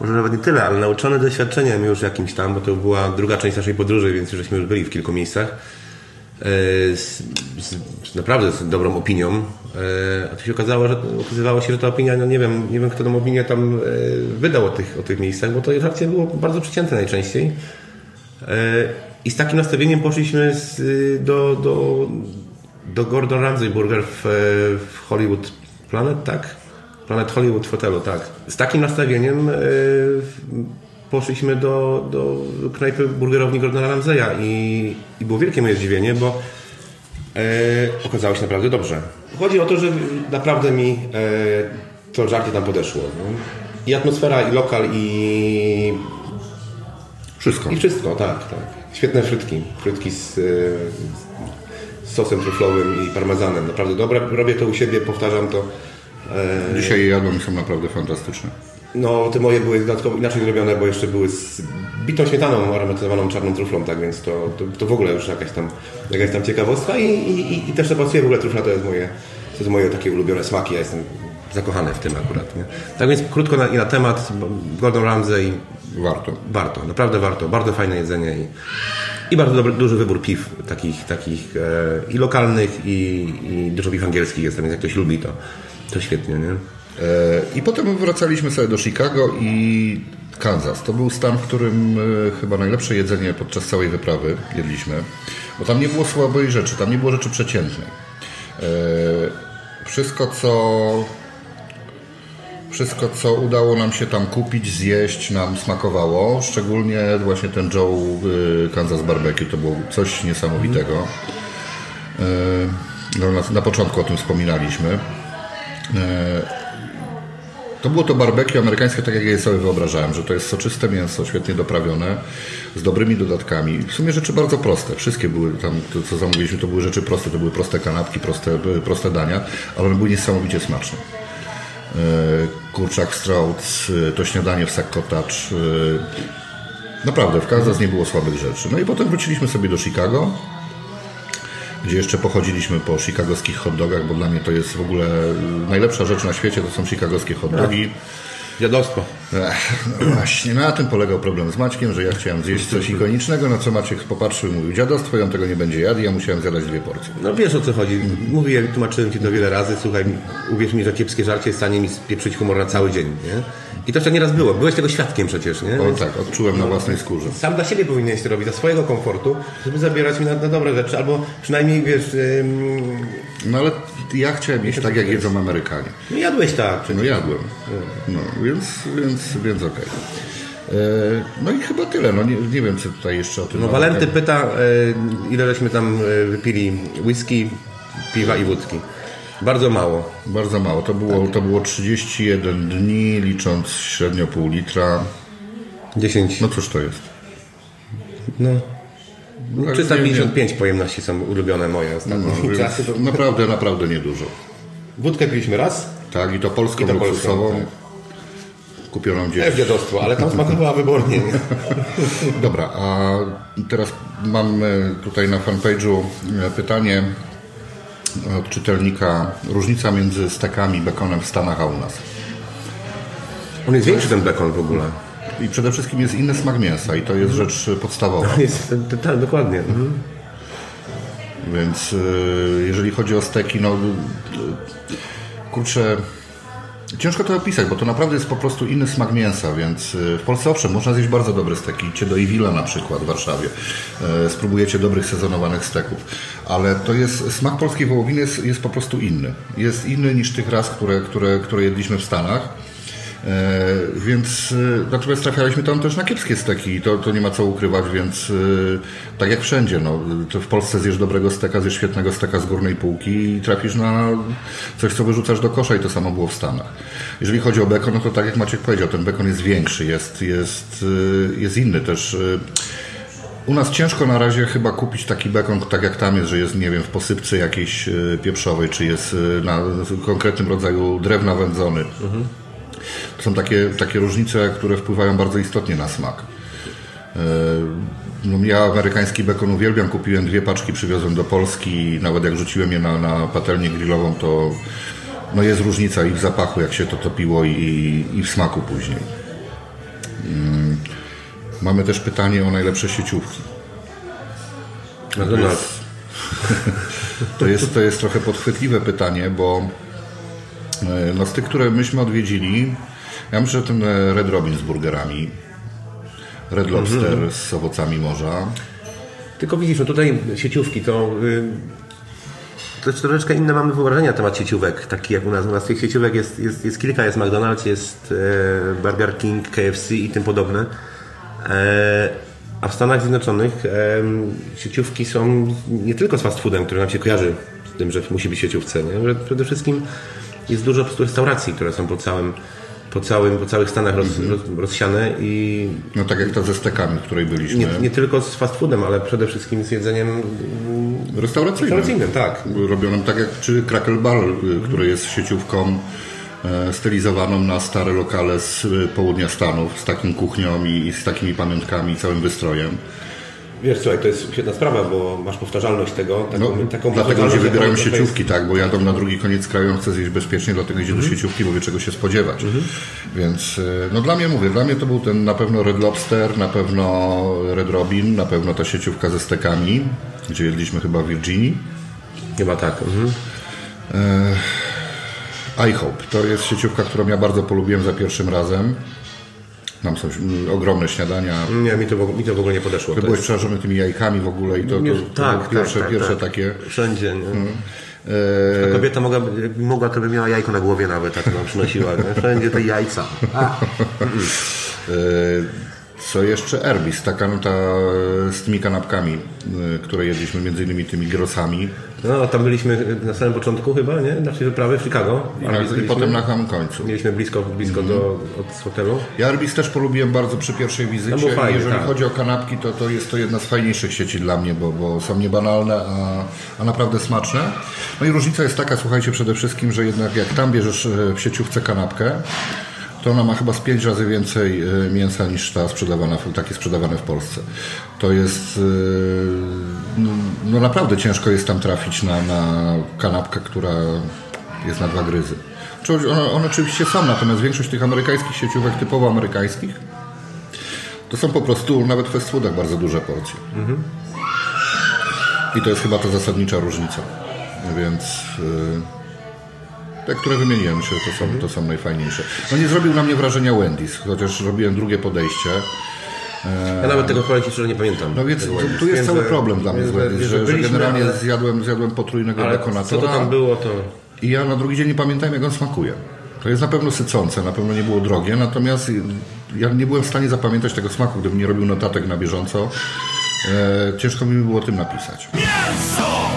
może nawet nie tyle, ale nauczony doświadczeniem już jakimś tam, bo to była druga część naszej podróży, więc już żeśmy już byli w kilku miejscach, e, z, z, z naprawdę z dobrą opinią, e, a tu się okazało, że, okazywało się, że ta opinia, no nie wiem, nie wiem kto tą opinię tam e, wydał o tych, o tych miejscach, bo to żarcie było bardzo przecięte najczęściej. I z takim nastawieniem poszliśmy do, do, do Gordon Ramsay Burger w, w Hollywood Planet, tak? Planet Hollywood w hotelu, tak. Z takim nastawieniem e, poszliśmy do, do knajpy burgerowni Gordona Ramsaya i, i było wielkie moje zdziwienie, bo e, okazało się naprawdę dobrze. Chodzi o to, że naprawdę mi e, to żarcie tam podeszło. nie? I atmosfera, i lokal, i Wszystko. i wszystko, tak, tak. Świetne frytki. Frytki z, e, z sosem truflowym i parmezanem. Naprawdę dobre. Robię to u siebie, powtarzam to. E, Dzisiaj jadłem są naprawdę fantastyczne. No, te moje były dodatkowo inaczej zrobione, bo jeszcze były z bitą śmietaną aromatyzowaną czarną truflą, tak więc to, to, to w ogóle już jakaś tam, jakaś tam ciekawostka i, i, i też to pasuje w ogóle trufla, to jest moje, to jest moje takie ulubione smaki, ja jestem zakochany w tym akurat, nie? Tak więc krótko na, i na temat, Gordon Ramsay Warto. Warto, naprawdę warto. Bardzo fajne jedzenie i, i bardzo dobry, duży wybór piw takich, takich e, i lokalnych, i, i dużo piw angielskich jest, więc jak ktoś lubi, to, to świetnie, nie? E, I potem wracaliśmy sobie do Chicago i Kansas. To był stan, w którym e, chyba najlepsze jedzenie podczas całej wyprawy jedliśmy, bo tam nie było słabej rzeczy, tam nie było rzeczy przeciętnej. E, Wszystko, co wszystko, co udało nam się tam kupić, zjeść, nam smakowało. Szczególnie właśnie ten Joe y, Kansas Barbecue to było coś niesamowitego. Y, No, na, na początku o tym wspominaliśmy. Y, To było to barbecue amerykańskie, tak jak ja je sobie wyobrażałem, że to jest soczyste mięso, świetnie doprawione, z dobrymi dodatkami. W sumie rzeczy bardzo proste. Wszystkie były tam, to, co zamówiliśmy, to były rzeczy proste, to były proste kanapki, proste, proste dania, ale one były niesamowicie smaczne. E, kurczak Strauss, e, to śniadanie w Sack Cottage. e, Naprawdę, w Kansas nie było słabych rzeczy. No i potem wróciliśmy sobie do Chicago, gdzie jeszcze pochodziliśmy po chicagowskich hot dogach, bo dla mnie to jest w ogóle najlepsza rzecz na świecie, to są chicagowskie hot dogi. Dziadostwo. Ech, no właśnie, na tym polegał problem z Maćkiem, że ja chciałem zjeść coś ikonicznego, na co Maciek popatrzył i mówił, dziadostwo, on tego nie będzie jadł, ja musiałem zjadać dwie porcje. No wiesz o co chodzi. Mówiłem, tłumaczyłem Ci to wiele razy. Słuchaj, uwierz mi, że kiepskie żarcie jest w stanie mi spieprzyć humor na cały dzień, nie? I to jeszcze nieraz było. Byłeś tego świadkiem przecież, nie? O tak, odczułem na własnej skórze. Sam dla siebie powinieneś to robić, dla swojego komfortu, żeby zabierać mi na, na dobre rzeczy, albo przynajmniej, wiesz, No ale ja chciałem jeść tak, jak jedzą Amerykanie. no jadłeś tak. No jadłem. No, więc, więc, więc okej. E, No i chyba tyle. No nie, nie wiem, co tutaj jeszcze o tym... No Walenty pyta, e, ile żeśmy tam e, wypili whisky, piwa i wódki. Bardzo mało. Bardzo mało. To było, to było 31 dni, licząc średnio pół litra. 10. No cóż to jest? No. No, 355 pojemności są ulubione moje ostatnio. No, Czasy więc to... naprawdę, naprawdę niedużo. Wódkę piliśmy raz, Tak, i to polską I to luksusową, polską, kupioną gdzieś. też dziadostwo, ale tam smakowała wybornie. Nie? *laughs* Dobra, a teraz mam e, tutaj na fanpage'u e, pytanie od czytelnika. Różnica między stekami bekonem w Stanach a u nas. On jest większy ten bekon w ogóle. I przede wszystkim jest inny smak mięsa i to jest rzecz podstawowa. Jest, tak, dokładnie. Mhm. Więc y, jeżeli chodzi o steki, no y, kurczę, ciężko to opisać, bo to naprawdę jest po prostu inny smak mięsa, więc y, w Polsce owszem, można zjeść bardzo dobre steki. Idźcie do Iwila na przykład w Warszawie, spróbujecie dobrych sezonowanych steków, ale to jest, smak polskiej wołowiny jest, jest po prostu inny. Jest inny niż tych raz, które, które, które jedliśmy w Stanach. E, więc e, natomiast trafialiśmy tam też na kiepskie steki i to, to nie ma co ukrywać, więc e, tak jak wszędzie, no, w Polsce zjesz dobrego steka, zjesz świetnego steka z górnej półki i trafisz na coś, co wyrzucasz do kosza i to samo było w Stanach. Jeżeli chodzi o bekon, no to tak jak Maciek powiedział, ten bekon jest większy, jest, jest, jest inny też. u nas ciężko na razie chyba kupić taki bekon, tak jak tam jest, że jest, nie wiem, w posypce jakiejś pieprzowej, czy jest na konkretnym rodzaju drewna wędzony. To są takie, takie różnice, które wpływają bardzo istotnie na smak. E, No, ja amerykański bekon uwielbiam, kupiłem dwie paczki, przywiozłem do Polski i nawet jak rzuciłem je na, na patelnię grillową, to no jest różnica i w zapachu, jak się to topiło i, i w smaku później. Mm. Mamy też pytanie o najlepsze sieciówki. McDonald's. To jest, to jest trochę podchwytliwe pytanie, bo no z tych, które myśmy odwiedzili, ja myślę, że ten Red Robin z burgerami, Red Lobster z owocami morza. Tylko widzisz, no tutaj sieciówki to... Y, to troszeczkę inne mamy wyobrażenia na temat sieciówek, taki jak u nas. U nas tych sieciówek jest, jest, jest kilka, jest McDonald's, jest e, Burger King, KFC i tym podobne. E, a w Stanach Zjednoczonych e, sieciówki są nie tylko z fast foodem, który nam się kojarzy z tym, że musi być sieciówce, nie? że przede wszystkim jest dużo po prostu restauracji, które są po całym, po całym, po całych Stanach roz, roz, rozsiane i No tak jak ta ze stekami, w której byliśmy. nie, nie tylko z fast foodem, ale przede wszystkim z jedzeniem Restauracyjnym. restauracyjnym, tak. Robionym tak jak, czy Crackle Bar, y, który jest sieciówką e, stylizowaną na stare lokale z y, południa Stanów, z taką kuchnią i, i z takimi pamiątkami, całym wystrojem. Wiesz, słuchaj, to jest świetna sprawa, bo masz powtarzalność tego. Taką, No, taką dlatego ludzie wybierają sieciówki, tak, bo jadą na drugi koniec kraju, on chce zjeść bezpiecznie, dlatego idzie do sieciówki, bo wie czego się spodziewać. Więc, y, no dla mnie mówię, dla mnie to był ten na pewno Red Lobster, na pewno Red Robin, na pewno ta sieciówka ze stekami, gdzie jedliśmy chyba w Virginii. jest. Chyba tak. Mhm. iHope, to jest sieciówka, którą ja bardzo polubiłem za pierwszym razem. Tam są ogromne śniadania. Nie, mi to, w ogóle- mi to w ogóle nie podeszło. Ty To byłeś przerażony tymi jajkami w ogóle i to, to, Nie, to tak, tak, pierwsze, tak, pierwsze tak. takie... Wszędzie, nie? E, Ta kobieta mogła, mogła, to by miała jajko na głowie nawet, tak nam przynosiła. nie? Wszędzie te jajca. A. *laughs* E, Co jeszcze? Erbis, taka ta z tymi kanapkami, e, które jedliśmy, między innymi tymi grosami. No, tam byliśmy na samym początku chyba, nie? Naszej wyprawy w Chicago. I, Arbis i byliśmy. potem na samym końcu. Mieliśmy blisko, blisko do, od hotelu. Ja Arbis też polubiłem bardzo przy pierwszej wizycie. No fajnie, Jeżeli tak. chodzi o kanapki, to, to jest to jedna z fajniejszych sieci dla mnie, bo, bo są niebanalne, a, a naprawdę smaczne. No i różnica jest taka, słuchajcie, przede wszystkim, że jednak jak tam bierzesz e, w sieciówce kanapkę, to ona ma chyba z pięć razy więcej e, mięsa niż ta sprzedawana, takie sprzedawane w Polsce. To jest, e, no, no naprawdę ciężko jest tam trafić na, na kanapkę, która jest na dwa gryzy. One, one oczywiście są, natomiast większość tych amerykańskich sieciówek, typowo amerykańskich, to są po prostu nawet w fast foodach bardzo duże porcje. I to jest chyba ta zasadnicza różnica. Więc yy, te, które wymieniłem się, to są, to są najfajniejsze. No nie zrobił na mnie wrażenia Wendy's, chociaż robiłem drugie podejście. Ja nawet tego Ci szczerze nie pamiętam. No więc tu, tu jest cały że- problem dla mnie z wiem, Wendy's, że że, że generalnie ale- zjadłem, zjadłem potrójnego Ale baconatora. co to tam było, to... I ja na drugi dzień nie pamiętałem, jak on smakuje. To jest na pewno sycące, na pewno nie było drogie, natomiast ja nie byłem w stanie zapamiętać tego smaku, gdybym nie robił notatek na bieżąco. E, ciężko mi było o tym napisać. Mięso!